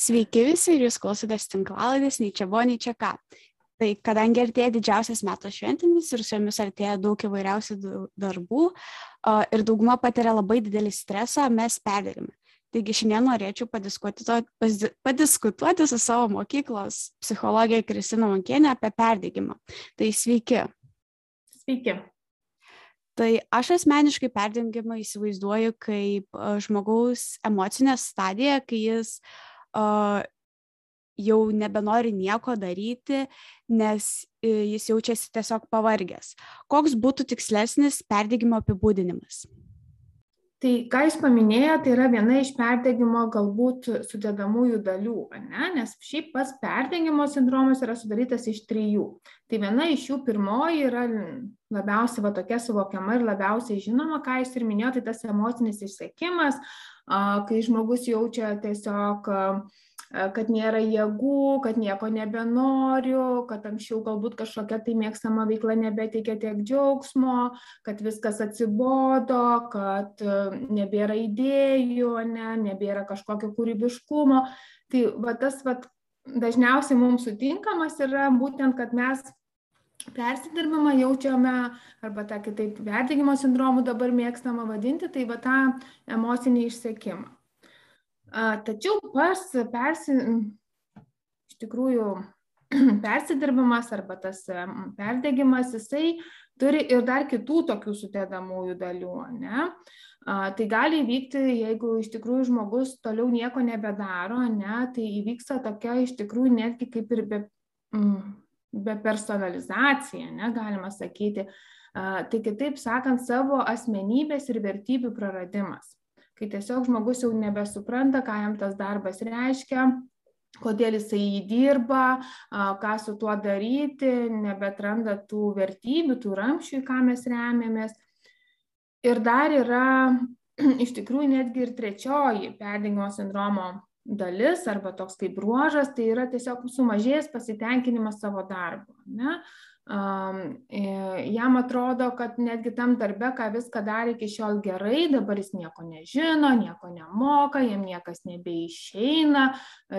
Sveiki visi ir jūs klausotės tinklaladės, nei čia buvo, nei čia ką. Tai kadangi artėja didžiausias metų šventinis ir su jomis artėja daug įvairiausių darbų ir dauguma patiria labai didelį stresą, mes perdėgime. Taigi šiandien norėčiau padiskutuoti, padiskutuoti su savo mokyklos psichologija Kristina Mankienė apie perdėgymą. Tai sveiki. Sveiki. Tai aš asmeniškai perdengimą įsivaizduoju kaip žmogaus emocinę stadiją, kai jis uh, jau nebenori nieko daryti, nes jis jaučiasi tiesiog pavargęs. Koks būtų tikslesnis perdėgymo apibūdinimas? Tai, ką jūs paminėjote, tai yra viena iš perdegimo galbūt sudėdamųjų dalių, ne? nes šiaip pats perdegimo sindromas yra sudarytas iš trijų. Tai viena iš jų pirmoji yra labiausiai va, tokia suvokiama ir labiausiai žinoma, ką jūs ir minėjote, tai tas emocinis išsekimas, kai žmogus jaučia tiesiog kad nėra jėgų, kad nieko nebenoriu, kad anksčiau galbūt kažkokia tai mėgstama veikla nebeteikia tiek džiaugsmo, kad viskas atsibodo, kad nebėra idėjų, ne, nebėra kažkokio kūrybiškumo. Tai va, tas va, dažniausiai mums sutinkamas yra būtent, kad mes persidirbimą jaučiame, arba tą kitaip perdegimo sindromu dabar mėgstama vadinti, tai va tą emocinį išsekimą. Tačiau pas persi, iš tikrųjų persidirbimas arba tas perdegimas, jisai turi ir dar kitų tokių sudėdamųjų dalių. Ne? Tai gali įvykti, jeigu iš tikrųjų žmogus toliau nieko nebedaro, ne, tai įvyksta tokia iš tikrųjų netgi kaip ir be, be personalizacija, ne, galima sakyti. Tai kitaip sakant, savo asmenybės ir vertybių praradimas kai tiesiog žmogus jau nebesupranta, ką jam tas darbas reiškia, kodėl jisai jį dirba, ką su tuo daryti, nebetranda tų vertybių, tų ramščių, į ką mes remiamės. Ir dar yra iš tikrųjų netgi ir trečioji perdingimo sindromo dalis arba toks kaip bruožas, tai yra tiesiog sumažėjęs pasitenkinimas savo darbu. Ne? E, jam atrodo, kad netgi tam darbe, ką viską darė iki šiol gerai, dabar jis nieko nežino, nieko nemoka, jam niekas nebeišeina,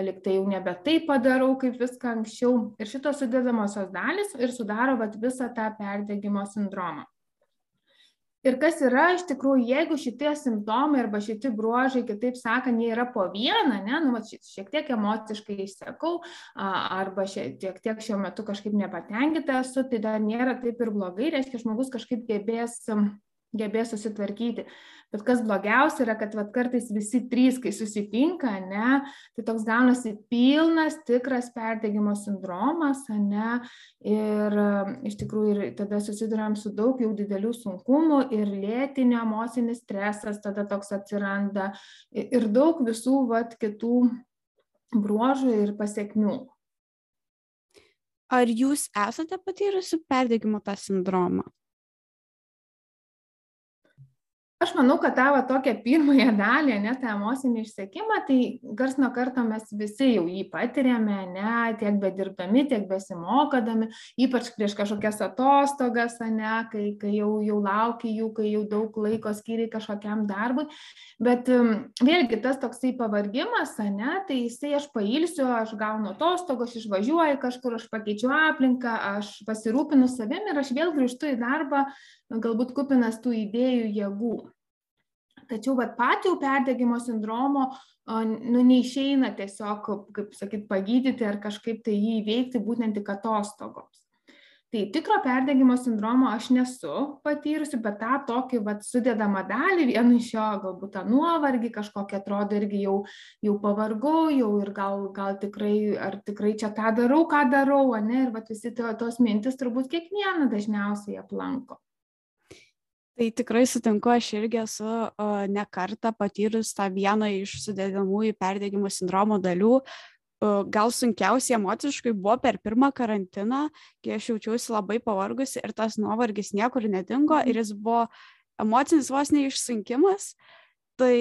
liktai jau nebe taip padarau, kaip viską anksčiau. Ir šitos sudėdamosios dalis ir sudaro vat, visą tą perdėgymo sindromą ir kas yra iš tikrųjų jeigu šitie simptomai arba šiti bruožai kitaip sakant jie yra po vieną ane nu vat šiek tiek emociškai išsekau arba šiek tiek šiuo metu kažkaip nepatenkinta esu tai dar nėra taip ir blogai reiškia žmogus kažkaip gebės gebės susitvarkyti. Bet kas blogiausia yra, kad vat, kartais visi trys, kai susitinka, ne, tai toks gaunasi pilnas, tikras perdegimo sindromas, ne, ir iš tikrųjų ir tada susidurėm su daug jau didelių sunkumų ir lėtinio emocinis stresas tada toks atsiranda ir daug visų vat, kitų bruožų ir pasiekmių. Ar jūs esate patyrusi perdegimo tą sindromą? Aš manau kad tą va tokią pirmąją dalį ane tą emocinį išsekimą tai karts nuo karto mes visi jau jį patiriame ane tiek bedirbdami tiek besimokydami ypač prieš kažkokias atostogas ane kai kai jau jau lauki jų kai jau daug laiko skyrei kažkokiam darbui. Bet vėlgi tas toksai pavargimas ane tai jisai aš pailsiu aš gaunu atostogų aš išvažiuoju kažkur aš pakeičiu aplinką aš pasirūpinu savim ir aš vėl grįžtu į darbą galbūt kupinas tų idėjų jėgų. Tačiau vat, patį perdegimo sindromo nu, neišeina tiesiog, kaip sakyt, pagydyti ar kažkaip tai jį įveikti būtent tik atostogoms. Tai tikro perdegimo sindromo aš nesu patyrusi, bet tą tokį vat, sudėdamą dalį, vieną iš jo galbūt tą nuovargį, kažkokia atrodo irgi jau, jau pavargau, jau ir gal, gal tikrai, ar tikrai čia tą darau, ką darau, ne, ir vat, visi to, tos mintis turbūt kiekvieną dažniausiai aplanko. Tai tikrai sutinku, aš irgi esu uh, nekartą patyrus tą vieną iš sudėdamųjų perdėgymo sindromo dalių. Gal sunkiausiai emociškai buvo per pirmą karantiną, kai aš jaučiausi labai pavargusi ir tas nuovargis niekur nedingo ir jis buvo emocinis vos neišsunkimas. Tai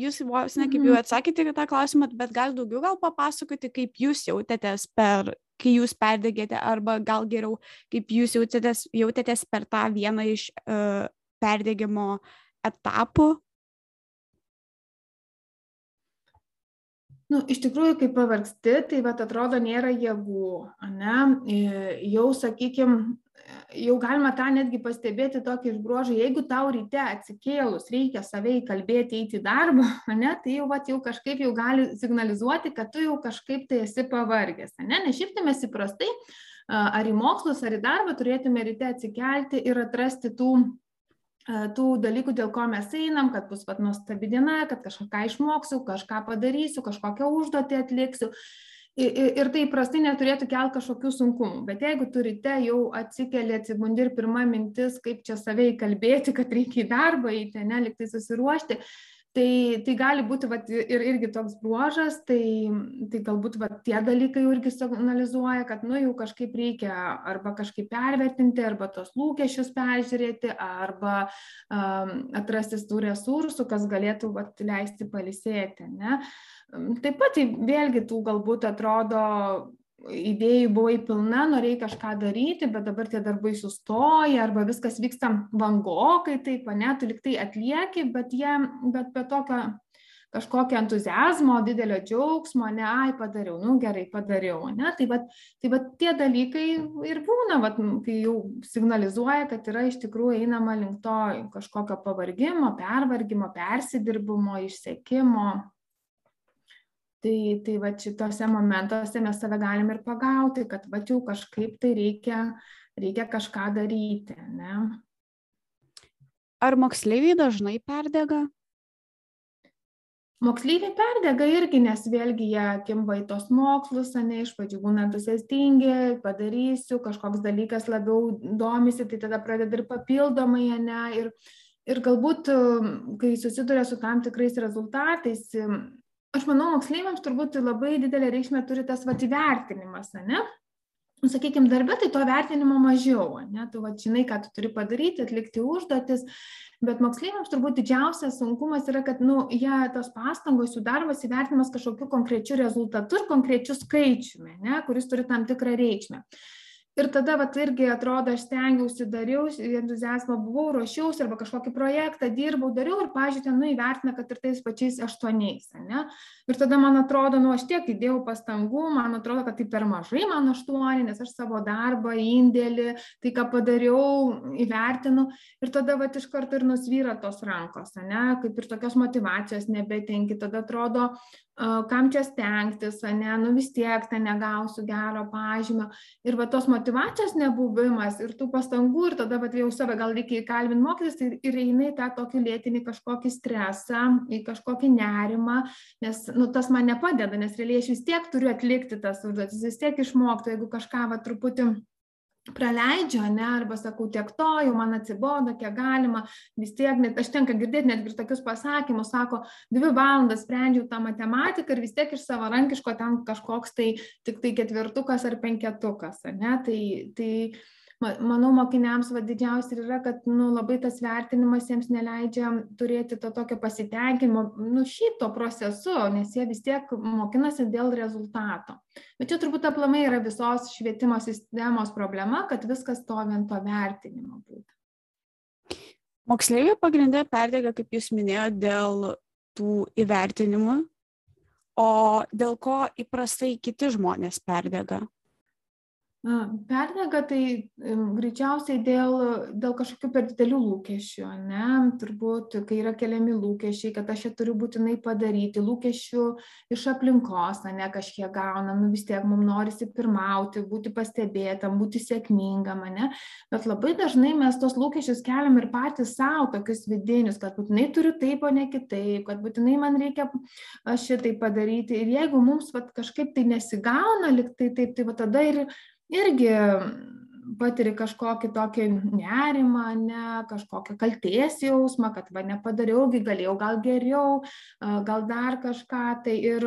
jūs vos ne kaip jau atsakėte į tą klausimą, bet gal daugiau gal papasakoti, kaip jūs jautėtės per kai jūs perdegėte, arba gal geriau, kaip jūs jautėtės, jautėtės per tą vieną iš uh, perdegimo etapų? Nu, iš tikrųjų, kai pavargsti, tai vat, atrodo nėra jėgų, ne? jau, sakykime, jau galima tą netgi pastebėti tokį iš bruožų, jeigu tau ryte atsikėlus reikia savai kalbėti, eiti į darbą, ne, tai jau, vat, jau kažkaip jau gali signalizuoti, kad tu jau kažkaip tai esi pavargęs. Ne? Nes šiaip tai mes įprastai ar į mokslus, ar į darbą turėtume ryte atsikelti ir atrasti tų tų dalykų, dėl ko mes einam, kad bus pat nuostabi diena, kad kažką išmoksiu, kažką padarysiu, kažkokią užduotį atliksiu. Ir, tai prastai neturėtų kelti kažkokių sunkumų. Bet jeigu turite jau atsikeli, atsibundi ir pirma mintis, kaip čia savai kalbėti, kad reikia į darbą eiti, neliktai susiruošti, tai tai gali būti vat ir irgi toks bruožas tai tai galbūt vat tie dalykai jau irgi signalizuoja kad nu jau kažkaip reikia arba kažkaip pervertinti arba tuos lūkesčius peržiūrėti arba atrasti tų resursų kas galėtų vat leisti pailsėti ane taip pat tai vėlgi tų galbūt atrodo idėjų buvai pilna, norėjai kažką daryti, bet dabar tie darbai sustoja arba viskas vyksta vangokai, taip, ne, tu liktai atlieki, bet, jie, bet be tokio kažkokio entuzijazmo, didelio džiaugsmo, ne, ai, padariau, nu gerai, padariau, ne, tai va, tai va tie dalykai ir būna, va, kai jau signalizuoja, kad yra iš tikrųjų einama link to kažkokio pavargimo, pervargimo, persidirbimo, išsekimo, tai tai vat šituose momentuose mes save galim ir pagauti, kad va jau kažkaip tai reikia, reikia kažką daryti. Ne? Ar moksleiviai dažnai perdega? Moksleiviai perdega irgi, nes vėlgi jie kimba į tos mokslus, ne iš pradžių būna entuziastingi, padarysiu, kažkoks dalykas labiau domisi, tai tada pradeda ir papildomai, ne, ir, ir galbūt, kai susiduria su tam tikrais rezultatais, aš manau moksleiviams turbūt labai didelę reikšmę turi tas vat įvertinimas ane? Nu sakykim darbe tai to vertinimo mažiau ane? Tu vat žinai ką tu turi padaryti atlikti užduotis bet moksleiviams turbūt didžiausias sunkumas yra kad nu jie tos pastangos jų darbas įvertinamas kažkokiu konkrečiu rezultatu ir konkrečiu skaičiumi ane? Kuris turi tam tikrą reikšmę ir tada vat irgi atrodo aš stengiausi dariau entuziazmo buvau ruošiausi arba kažkokį projektą dirbau dariau ir pavyzdžiui ten nu įvertina kad ir tais pačiais aštuoniais ane? Ir tada man atrodo nu aš tiek įdėjau pastangų man atrodo kad tai per mažai man aštuoni nes aš savo darbą indėlį tai ką padariau įvertinu. Ir tada vat iš karto ir nusvyra tos rankos ane? Kaip ir tokios motyvacijos nebetenki tada atrodo kam čia stengtis ane nu vis tiek ten negausiu gero pažymio. Ir va tos motyvacijos nebuvimas ir tų pastangų ir tada vat jau save gal reikia įkalbint mokytis tai ir eini į tą tokį lėtinį kažkokį stresą į kažkokį nerimą nes nu tas man nepadeda nes realiai aš vis tiek turiu atlikti tas užduotis vis tiek išmokti jeigu kažką va truputį praleidžiu ane arba sakau tiek to jau man atsibodo kiek galima vis tiek net aš tenka girdėt netgi ir tokius pasakymus sako dvi valandas sprendžiau tą matematiką ir vis tiek iš savarankiško ten kažkoks tai tiktai ketvertukas ar penketukas ane tai tai manau mokiniams va didžiausia yra kad nu labai tas vertinimas jiems neleidžia turėti to tokio pasitenkinimo nu šiaip tuo procesu nes jie vis tiek mokinasi dėl rezultato. Bet čia turbūt aplamai yra visos švietimo sistemos problema kad viskas stovi ant to vertinimo būtent. Moksleiviai pagrinde perdega kaip jūs minėjot dėl tų įvertinimų o dėl ko įprastai kiti žmonės perdega Perdega tai greičiausiai dėl, dėl kažkokių per didelių lūkesčių, ne? Turbūt, kai yra keliami lūkesčiai, kad aš čia turiu būtinai padaryti, lūkesčių iš aplinkos, ne kažkiek gaunam, nu vis tiek mums norisi pirmauti, būti pastebėtam, būti sėkmingam, ne? Bet labai dažnai mes tos lūkesčius keliam ir patys savo tokius vidinius, kad būtinai turiu taip, o ne kitaip, kad būtinai man reikia šitai padaryti. Ir jeigu mums vat, kažkaip tai nesigauna, liktai taip, tai va tada ir irgi patiri kažkokį tokį nerimą, ne, kažkokią kalties jausmą, kad va nepadariau, galėjau gal geriau, gal dar kažką tai ir,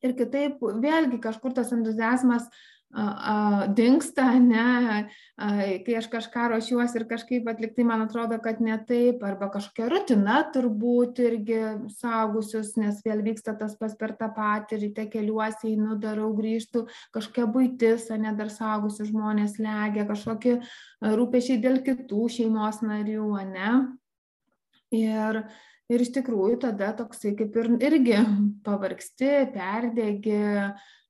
ir kitaip vėlgi kažkur tas entuzijazmas dingsta, ne, kai aš kažką ruošiuosi ir kažkaip atliktai man atrodo, kad ne taip, arba kažkokia rutina turbūt irgi saugusius, nes vėl vyksta tas pas per tą patį, ryte keliuosi, einu, darau, grįžtų, kažkokia būtis, ne dar saugusius žmonės legia, kažkokie rūpešiai dėl kitų šeimos narių, ne. Ir, ir iš tikrųjų tada toksai kaip ir irgi pavargsti,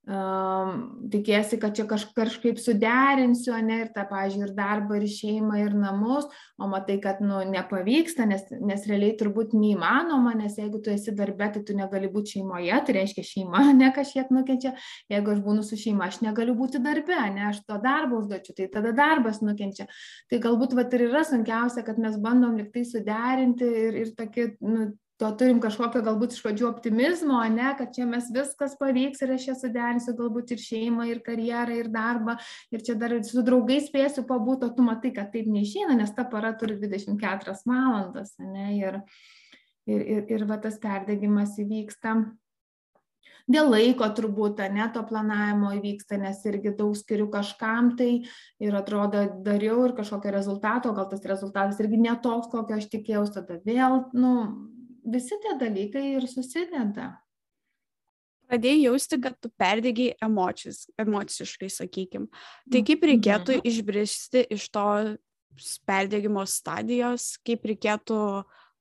perdegi, tikiesi, kad čia kaž, kažkaip suderinsiu, ne, ir tą, pažiūrėjau, ir darbą, ir šeimą, ir namus, o matai, kad, nu, nepavyksta, nes, nes realiai turbūt neįmanoma, nes jeigu tu esi darbė, tai tu negali būti šeimoje, tai reiškia šeima ne kažkiek nukenčia, jeigu aš būnu su šeima, aš negaliu būti darbė, ne, aš to darbo užduočiu, tai tada darbas nukenčia. Tai galbūt, va, ir yra sunkiausia, kad mes bandom liktai suderinti ir, ir tokį, nu, to turim kažkokio galbūt iš pradžių optimizmo, ne, kad čia mes viskas pavyks ir aš čia suderinsiu galbūt ir šeimą, ir karjerą, ir darbą, ir čia dar su draugais spėsiu pabūti, o tu matai, kad taip neišeina, nes ta para turi 24 valandas, ne, ir, ir, ir, ir va tas perdegimas įvyksta. Dėl laiko turbūt, ne, to planavimo įvyksta, nes irgi daug skiriu kažkam tai ir atrodo dariau ir kažkokio rezultato, gal tas rezultatas irgi netoks, kokio aš tikėjausi, tada vėl, nu, visi tie dalykai ir susideda. Pradėjai jausti, kad tu perdėgiai emocijos, emociškai, sakykim. Tai kaip reikėtų mhm. išbristi iš to perdėgymo stadijos, kaip reikėtų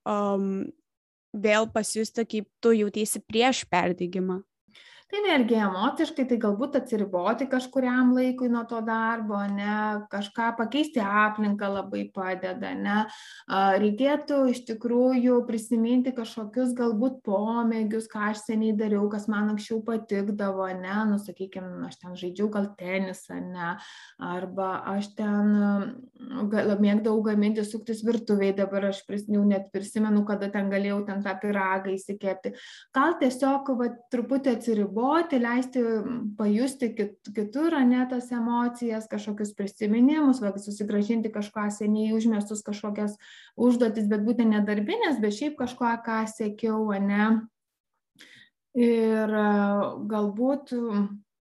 um, vėl pasijusti, kaip tu jautiesi prieš perdėgymą? Tai vėlgi emociškai tai galbūt atsiriboti kažkuriam laikui nuo to darbo ane kažką pakeisti aplinką labai padeda ane. Reikėtų iš tikrųjų prisiminti kažkokius galbūt pomėgius ką aš seniai dariau kas man anksčiau patikdavo ane. Nu sakykim aš ten žaidžiau gal tenisą ane. Arba aš ten mėgdavau gaminti suktis virtuvėj dabar aš pris jau net prisimenu kada ten galėjau ten tą pyragą įsikepti. Gal tiesiog vat truputį atsiriboti atsiriboti, leisti pajusti kit, kitur, ne tas emocijas, kažkokius prisiminimus, va, susigražinti kažką seniai užmestus kažkokias užduotis, bet būtent nedarbinės, bet šiaip kažką, ką sėkiau, ne. Ir galbūt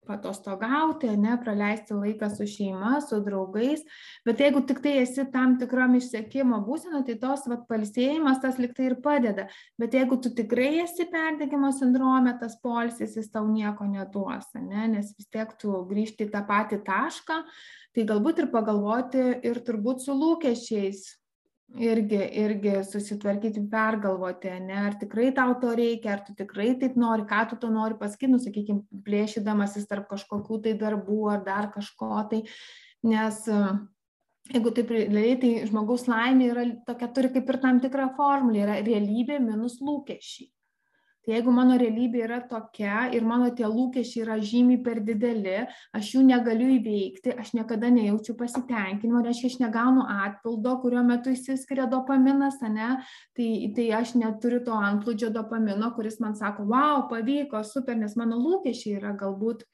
patostogauti, ne, praleisti laiką su šeima, su draugais, bet jeigu tik tai esi tam tikram išsekimo būsena, tai tos vat, palsėjimas tas liktai ir padeda, bet jeigu tu tikrai esi perdegimo sindrome, tas polsis jis tau nieko neduos, ne, nes vis tiek tu grįžti į tą patį tašką, tai galbūt ir pagalvoti ir turbūt su lūkesčiais irgi irgi susitvarkyti pergalvoti ane ar tikrai tau to reikia ar tu tikrai taip nori ką tu tuo nori pasakyt nu sakykim plėšydamasis tarp kažkokių tai darbų ar dar kažko tai nes jeigu taip realiai tai žmogaus laimė yra tokia turi kaip ir tam tikrą formulę yra realybė minus lūkesčiai tai jeigu mano realybė yra tokia ir mano tie lūkesčiai yra žymiai per dideli aš jų negaliu įveikti aš niekada nejaučiu pasitenkinimo reiškia aš negaunu atpildo kurio metu išsiskiria dopaminas ane? Tai tai aš neturiu to antplūdžio dopamino kuris man sako vau pavyko super nes mano lūkesčiai yra galbūt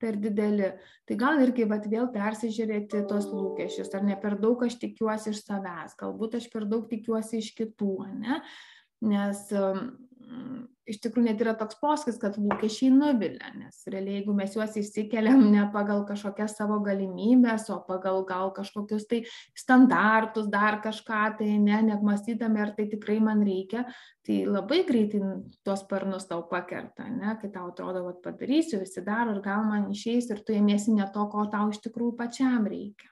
per dideli. Tai gal irgi vat vėl persižiūrėti tuos lūkesčius ar ne? Per daug aš tikiuosi iš savęs galbūt aš per daug tikiuosi iš kitų ane? Nes iš tikrųjų net yra toks posakis, kad lūkesčiai nuvilia, nes realiai jeigu mes juos įsikeliam ne pagal kažkokias savo galimybės, o pagal gal kažkokius tai standartus, dar kažką, tai ne, nepmastydami, ar tai tikrai man reikia, tai labai greitai tuos sparnus tau pakerta, ne, kai tau atrodo, kad padarysiu, visi daro ir gal man išeis ir tu ėmėsi ne to, ko tau iš tikrųjų pačiam reikia.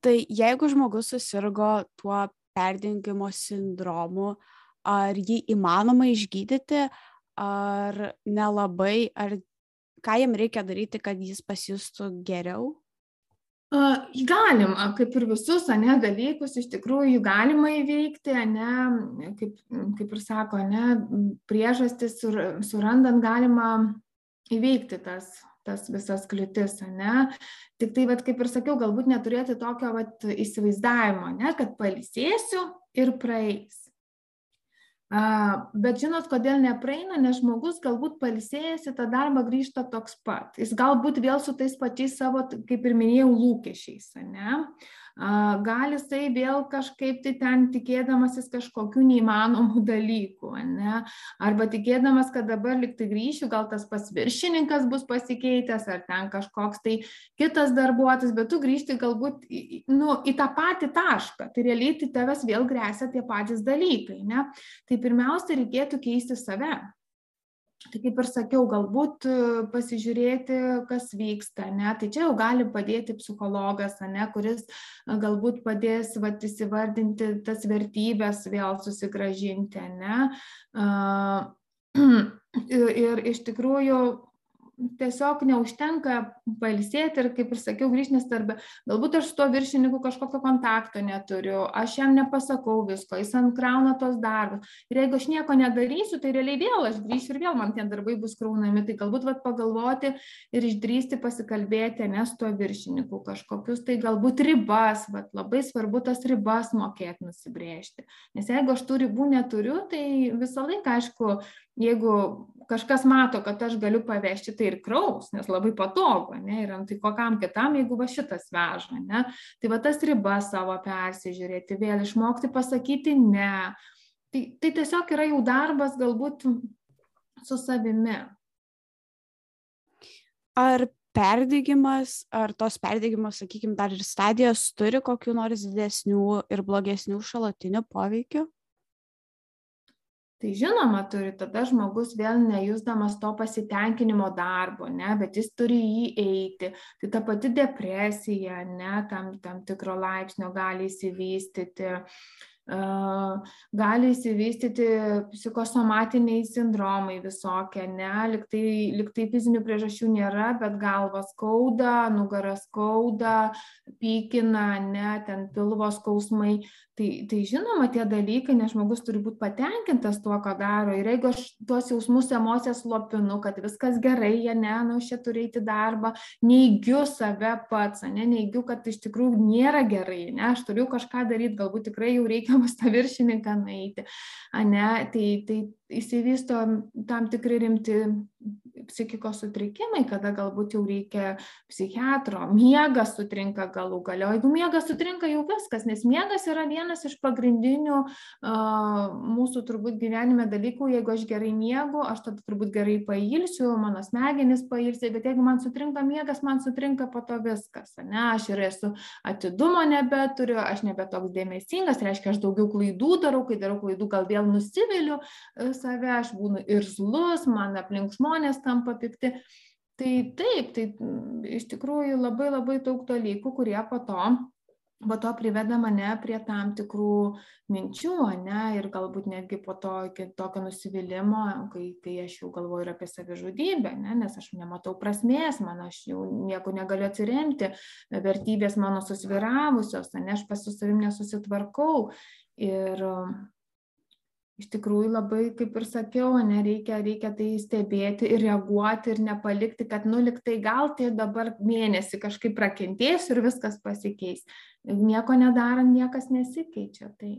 Tai jeigu žmogus susirgo tuo perdengimo sindromu, uh, ar jį įmanoma išgydyti, ar nelabai, ar ką jam reikia daryti, kad jis pasijustų geriau? Galima, kaip ir visus, ne, dalykus, iš tikrųjų galima įveikti, ne, kaip, kaip ir sako, ne, priežastis sur, surandant galima įveikti tas, tas visas kliūtis, ne. Tik tai, vat, kaip ir sakiau, galbūt neturėti tokio vat, įsivaizdavimo, ne, kad palisėsiu ir praeis bet žinot kodėl nepraeina? Nes žmogus galbūt pailsėjęs į tą darbą grįžta toks pat. Jis galbūt vėl su tais pačiais savo kaip ir minėjau lūkesčiais ane gali jisai vėl kažkaip tai ten tikėdamasis kažkokių neįmanomų dalykų ane arba tikėdamas kad dabar lyg tai grįšiu gal tas pats viršininkas bus pasikeitęs ar ten kažkoks tai kitas darbuotojas bet tu grįžti galbūt nu į tą patį tašką. Tai realiai tai tavęs vėl gresia tie patys dalykai ne? Tai pirmiausia reikėtų keisti save Tai kaip ir sakiau, galbūt e, pasižiūrėti, kas vyksta, ne? tai čia jau gali padėti psichologas, ne? kuris e, galbūt padės vat, įsivardinti tas vertybės, vėl susigražinti. Ne? Ir iš tikrųjų tiesiog neužtenka pailsėti ir, kaip ir sakiau, grįžti, nes tarp, galbūt aš su tuo viršininku kažkokio kontakto neturiu, aš jam nepasakau visko, jis ant krauna tos darbus. Ir jeigu aš nieko nedarysiu, tai realiai vėl aš grįšiu ir vėl man tie darbai bus kraunami. Tai galbūt vat, pagalvoti ir išdrysti pasikalbėti, nes tuo viršininku kažkokius, tai galbūt ribas, vat, labai svarbu tas ribas mokėti nusibriežti. Nes jeigu aš tų ribų neturiu, tai visą laiką, aišku, jeigu kažkas mato, kad aš galiu pavežti, tai ir kraus, nes labai patogu, ne, ir tai kokiam kitam, jeigu va šitas veža, ne. Tai va tas ribas savo persižiūrėti, vėl išmokti pasakyti ne. Tai, tai tiesiog yra jau darbas galbūt su savimi. Ar perdegimas, ar tos perdegimas, sakykime, dar ir stadijos turi kokiu nors didesnių ir blogesnių šalutinių poveikių? Tai žinoma turi, tada žmogus vėl nejusdamas to pasitenkinimo darbo, ne, bet jis turi jį eiti. Tai ta pati depresija, ne, tam, tam tikro laipsnio gali įsivystyti. Gali įsivystyti psichosomatiniai sindromai visokie, ne, liktai, liktai fizinių priežasčių nėra, bet galva skauda, nugaras skauda, pykina, ne, ten pilvos skausmai tai tai žinoma tie dalykai nes žmogus turi būt patenkintas tuo ką daro. Ir jeigu aš tuos jausmus emocijas slopinu kad viskas gerai ane nu aš čia turiu eit į darbą neigiu save pats ane neigiu kad iš tikrųjų nėra gerai ane aš turiu kažką daryt galbūt tikrai jau reikia pas tą viršininką nueiti ane tai tai išsivysto tam tikri rimti psichikos sutrikimai, kada galbūt jau reikia psichiatro, miegas sutrinka galų gale, o jeigu miegas sutrinka jau viskas, nes miegas yra vienas iš pagrindinių uh, mūsų turbūt gyvenime dalykų, jeigu aš gerai miegu, aš tada turbūt gerai pailsiu, mano smegenys pailsi, bet jeigu man sutrinka miegas, man sutrinka po to viskas, ne, aš ir esu atidumo nebeturiu, aš nebetoks dėmesingas, reiškia, aš daugiau klaidų darau, kai darau klaidų, gal vėl nusiviliu save, aš būnu irzlus, man aplink žmonės tampa pikti. Tai taip, tai mm, iš tikrųjų labai labai daug dalykų, kurie po to, po to priveda mane prie tam tikrų minčių, ne, ir galbūt netgi po to iki tokio nusivylimą, kai, kai aš jau galvoju ir apie savižudybę, ne, nes aš nematau prasmės, man aš jau nieko negaliu atsiremti, vertybės mano susviravusios, ne, aš pas su savim nesusitvarkau. Ir iš tikrųjų labai kaip ir sakiau ane reikia reikia tai stebėti ir reaguoti ir nepalikti kad nu lyg tai gal tai dabar mėnesį kažkaip prakentėsiu ir viskas pasikeis. Nieko nedarant niekas nesikeičia tai.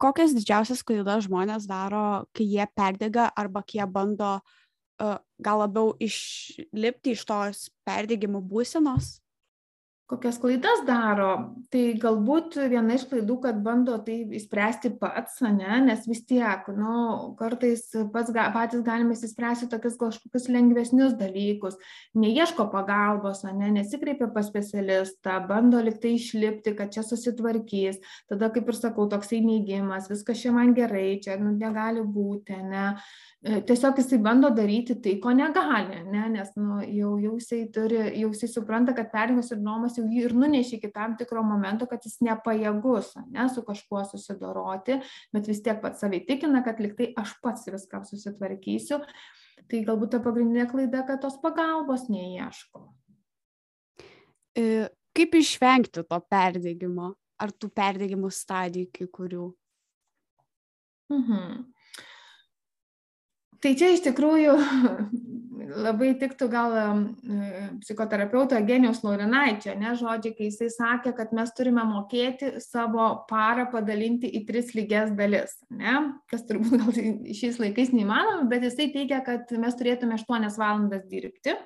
Kokias didžiausias klaidas žmonės daro kai jie perdega arba kai jie bando uh, gal labiau išlipti iš tos perdegimo būsenos kokias klaidas daro. Tai galbūt viena iš klaidų kad bando tai išspręsti pats ane nes vis tiek nu kartais pats patys galime išsispręsti tokius kažkokius lengvesnius dalykus. Neieško pagalbos ane nesikreipia pas specialistą bando lyg tai išlipti kad čia susitvarkys. Tada kaip ir sakau toksai neigimas viskas čia man gerai čia nu negali būti ane. e, tiesiog jisai bando daryti tai ko negali ane nes nu jau jau jisai turi jau jisai supranta kad perdegimo sindromas jau jį ir nunešė iki tam tikro momento, kad jis nepajėgus ne, su kažkuo susidoroti, bet vis tiek pats savai tikina, kad liktai aš pats viską susitvarkysiu. Tai galbūt ta pagrindinė klaida, kad tos pagalbos neieško. E, kaip išvengti to perdėgymo ar tų perdėgymo stadijų kai kurių? Mhm. Tai čia iš tikrųjų labai tiktų gal psichoterapeuto Genijaus Laurinaičio, ne, žodžiai, kai jisai sakė, kad mes turime mokėti savo parą padalinti į tris lygias dalis, ne, kas turbūt gal šiais laikais neįmanoma, bet jisai teigia, kad mes turėtume 8 valandas dirbti,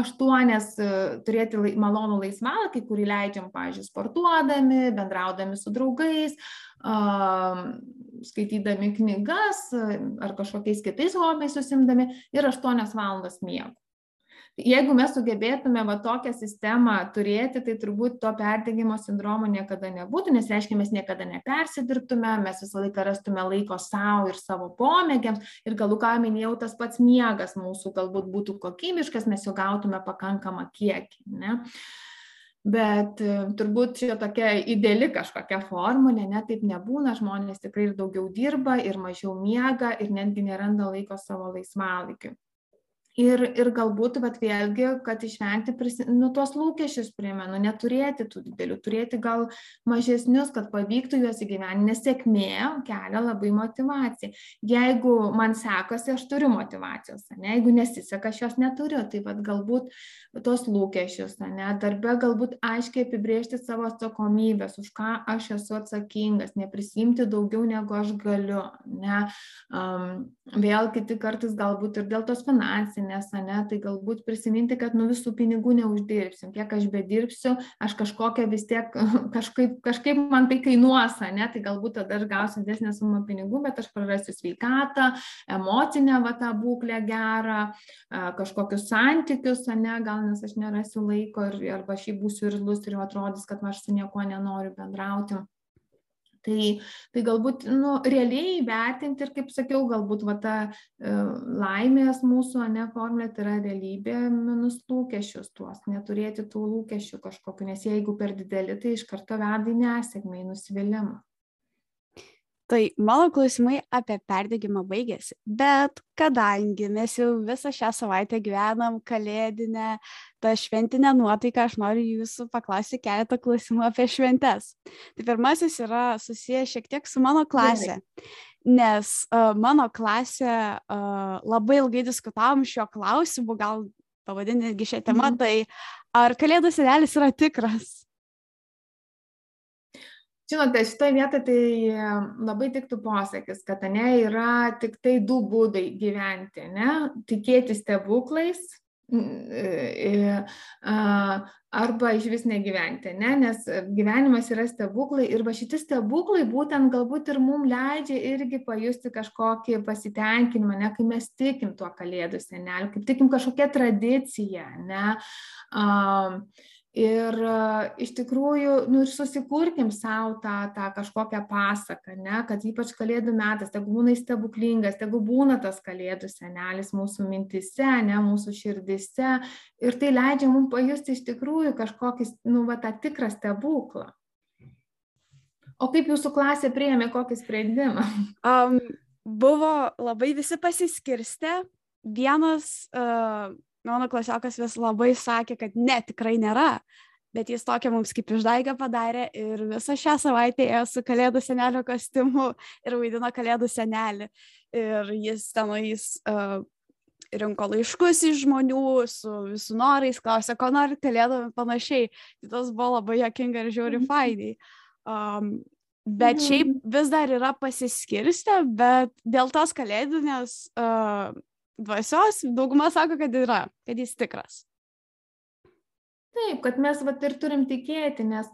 aštuonias e, turėti malonų laisvalaikį, kurį leidžiam, pavyzdžiui, sportuodami, bendraudami su draugais, skaitydami knygas ar kažkokiais kitais hobiais susimdami ir aštuonias valandas miego. Jeigu mes sugebėtume va tokią sistemą turėti tai turbūt to perdegimo sindromo niekada nebūtų nes reiškia mes niekada nepersidirbtume mes visą laiką rastume laiko sau ir savo pomėgiams. Ir galų ką minėjau tas pats miegas mūsų galbūt būtų kokybiškas mes jo gautume pakankamą kiekį ne? Bet e, turbūt čia tokia ideali kažkokia formulė ne taip nebūna žmonės tikrai ir daugiau dirba ir mažiau miega ir netgi neranda laiko savo laisvalaikiui ir ir galbūt vat vėlgi kad išvengti prisi nu tuos lūkesčius primenu neturėti tų didelių turėti gal mažesnius kad pavyktų juos įgyvendint nes sėkmė kelia labai motyvaciją. Jeigu man sekasi aš turiu motyvacijos ane jeigu nesiseka aš jos neturiu. Tai vat galbūt tuos lūkesčius ane darbe galbūt aiškiai apibrėžti savo atsakomybes už ką aš esu atsakingas neprisiimti daugiau negu aš galiu ane. Um, vėl kiti kartais galbūt ir dėl tos finansinės finansinės ane tai galbūt prisiminti kad nu visų pinigų neuždirbsim. Kiek aš bedirbsiu aš kažkokią vis tiek kažkaip kažkaip man tai kainuos ane. Tai galbūt tada aš gausiu didesnę sumą pinigų bet aš prarasiu sveikatą emocinę va tą būklę gerą kažkokius santykius ane gal nes aš nerasiu laiko ir arba šiaip būsiu irzlus ir atrodys kad aš su niekuo nenoriu bendrauti tai tai galbūt nu realiai įvertinti ir kaip sakiau galbūt va ta e, laimės mūsų ane formulė tai yra realybė minus lūkesčius tuos neturėti tų lūkesčių kažkokių nes jeigu per dideli tai iš karto veda į nesėkmę į nusivylimą Tai mano klausimai apie perdegimą baigėsi, bet kadangi mes jau visą šią savaitę gyvenam kalėdinę, tą šventinę nuotaiką, aš noriu jūsų paklausyti keletą klausimų apie šventes. Tai pirmasis yra susijęs šiek tiek su mano klasė. Nes uh, mano klasė uh, labai ilgai diskutavom šio klausimu, gal pavadinti šią temą, mm. tai ar kalėdų senelis yra tikras? Žinote šitoj vietoj tai labai tiktų posakis kad ane yra tiktai du būdai gyventi ane tikėti stebuklais e, arba išvis negyventi, ne? nes gyvenimas yra stebuklai ir va šitie stebuklai būtent galbūt ir mums leidžia irgi pajusti kažkokį pasitenkinimą, ne? kai mes tikim tuo kalėdų seneliu, kaip tikim kažkokią tradiciją. Ne? Uh, ir iš tikrųjų nu ir susikurkim sau tą tą kažkokią pasaką ane kad ypač kalėdų metas tegu būna jis stebuklingas tegu būna tas kalėdų senelis mūsų mintyse ane mūsų širdyse ir tai leidžia mum pajusti iš tikrųjų kažkokį nu va tą tikrą stebuklą. O kaip jūsų klasė priėmė kokį sprendimą? Um, buvo labai visi pasiskirstę. Vienas uh, mano klasiokas vis labai sakė, kad ne, tikrai nėra. Bet jis tokią mums kaip išdaigą padarė ir visą šią savaitę ėjo su kalėdų senelio kostiumu ir vaidino kalėdų senelį. Ir jis tenais uh, rinko laiškus iš žmonių su visų norais, klausė, ko nori kalėdami panašiai. Tai tas buvo labai jokinga ir žiauri mhm. fainiai. Um, bet šiaip mhm. vis dar yra pasiskirstę, bet dėl tos kalėdinės uh, dvasios, dauguma sako, kad yra, kad jis tikras. Taip, kad mes vat ir turim tikėti, nes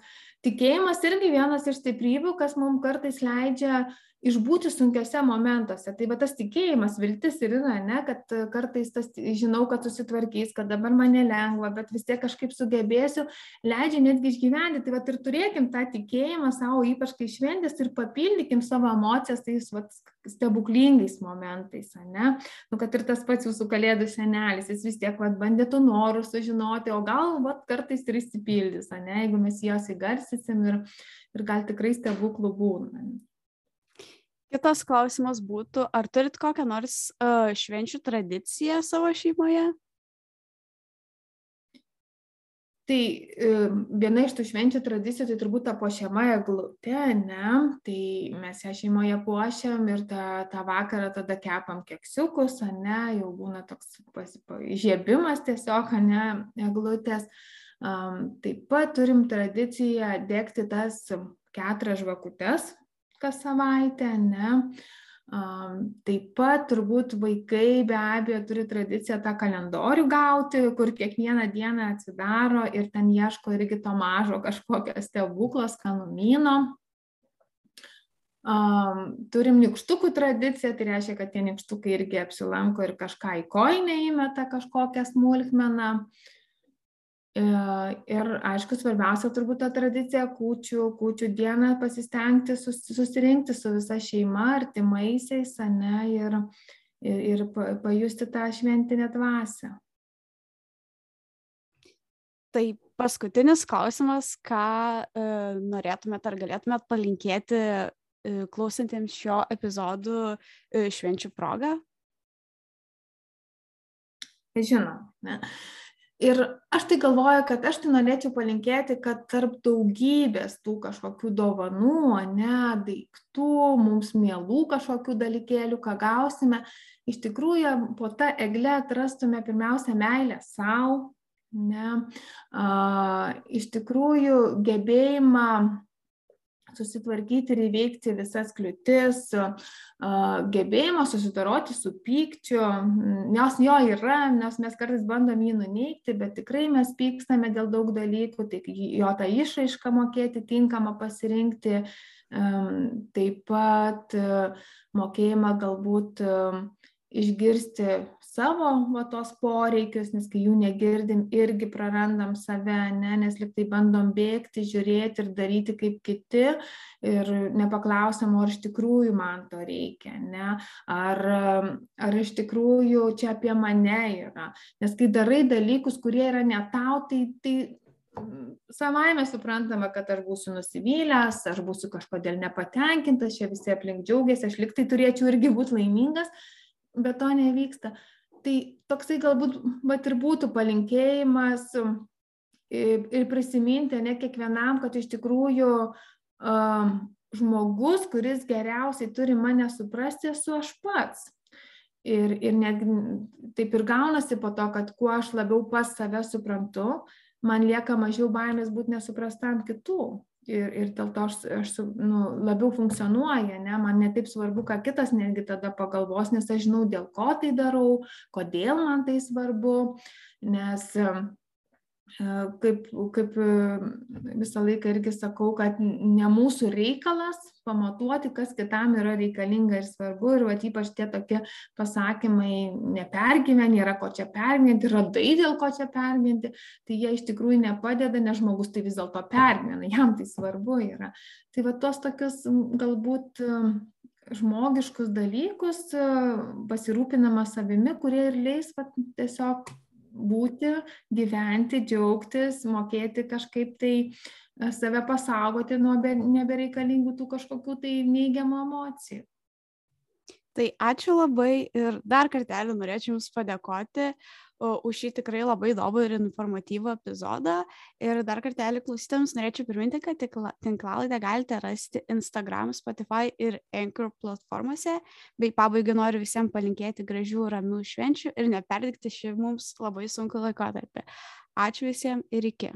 tikėjimas irgi vienas iš stiprybių, kas mums kartais leidžia uh, išbūti sunkiuose momentuose. Tai va tas tikėjimas viltis ir yra ane kad kartais tas žinau kad susitvarkys kad dabar man nelengva bet vis tiek kažkaip sugebėsiu leidžia netgi išgyventi. Tai vat ir turėkim tą tikėjimą sau ypač kai šventės ir papildykim savo emocijas tais vat stebuklingais momentais ane. Nu kad ir tas pats jūsų kalėdų senelis jis vis tiek vat bandė tų norų sužinoti o gal vat kartais ir išsipildys ane jeigu mes juos įgarsysim ir ir gal tikrai stebuklų būna Kitas klausimas būtų, ar turit kokią nors uh, švenčių tradiciją savo šeimoje? Tai viena iš tų švenčių tradicijų tai turbūt ta puošiama eglutė, ne? Tai mes ją šeimoje puošiam ir tą, tą vakarą tada kepam keksiukus, ne? Jau būna toks žiebimas tiesiog, ne? Eglutės. Um, taip pat turim tradiciją dėkti tas keturias žvakutes kas savaitę, ne? Taip pat turbūt vaikai be abejo turi tradiciją tą kalendorių gauti, kur kiekvieną dieną atsidaro ir ten ieško irgi to mažo kažkokio stebuklo, skanumino. Um, turim nikštukų tradiciją, tai reiškia, kad tie nikštukai irgi apsilanko ir kažką į koinę įmeta kažkokią smulkmeną. E, ir aišku, svarbiausia turbūt ta tradicija kūčių, kūčių dieną pasistengti sus, susirinkti su visa šeima, artimaisiais, ne, ir, ir, ir pajusti tą šventinę dvasę. Tai paskutinis klausimas, ką e, norėtumėt ar galėtumėt palinkėti E, klausantiems šio epizodų e, švenčių progą? Žinoma. Ir aš tai galvoju, kad aš tai norėčiau palinkėti, kad tarp daugybės tų kažkokių dovanų, ne, daiktų, mums mielų kažkokių dalykėlių, ką gausime, iš tikrųjų po tą eglę atrastume pirmiausia meilę savo, ne, a, iš tikrųjų gebėjimą susitvarkyti ir įveikti visas kliūtis, gebėjimo susidoroti su pykčiu, nes jo yra, nes mes kartais bandom jį nuneikti, bet tikrai mes pykstame dėl daug dalykų, tai jo tą išraišką mokėti, tinkamą pasirinkti, taip pat mokėjimą galbūt išgirsti savo va, tos poreikius, nes kai jų negirdim, irgi prarandam save, ne, nes liktai bandom bėgti, žiūrėti ir daryti kaip kiti ir nepaklausiam, ar iš tikrųjų man to reikia, ne, ar, ar iš tikrųjų čia apie mane yra. Nes kai darai dalykus, kurie yra ne tau, tai, tai savaime suprantama, kad aš būsiu nusivylęs, aš būsiu kažkodėl nepatenkintas, čia visi aplink džiaugiasi, aš liktai turėčiau irgi būti laimingas, bet to nevyksta. Tai toksai galbūt, bet ir būtų palinkėjimas ir prisiminti, ne kiekvienam, kad iš tikrųjų um, žmogus, kuris geriausiai turi mane suprasti, esu aš pats. Ir, ir netgi taip ir gaunasi po to, kad kuo aš labiau pas save suprantu, man lieka mažiau baimės būti nesuprastam kitų ir, ir dėl to aš, aš nu, labiau funkcionuoja, ne? man netaip svarbu, ką kitas netgi tada pagalvos, nes aš žinau, dėl ko tai darau, kodėl man tai svarbu, nes kaip, kaip visą laiką irgi sakau, kad ne mūsų reikalas pamatuoti, kas kitam yra reikalinga ir svarbu. Ir va, ypač tie tokie pasakymai, nepergyveni, yra ko čia pergyventi, radai dėl ko čia pergyventi, tai jie iš tikrųjų nepadeda, nes žmogus tai vis dėlto pergyvena, jam tai svarbu yra. Tai va tos tokius galbūt žmogiškus dalykus, pasirūpinama savimi, kurie ir leis va, tiesiog būti, gyventi, džiaugtis, mokėti kažkaip tai e, save pasaugoti nuo nebereikalingų tų kažkokių tai neigiamų emocijų. Tai ačiū labai ir dar kartelį norėčiau Jums padėkoti už šį tikrai labai įdomų ir informatyvų epizodą. Ir dar kartelį klausytėms norėčiau priminti, kad tinklalaidę galite rasti Instagram, Spotify ir Anchor platformose. Bei pabaigai noriu visiems palinkėti gražių, ramių švenčių ir neperdikti šį mums labai sunku laikotarpį. Ačiū visiems ir iki.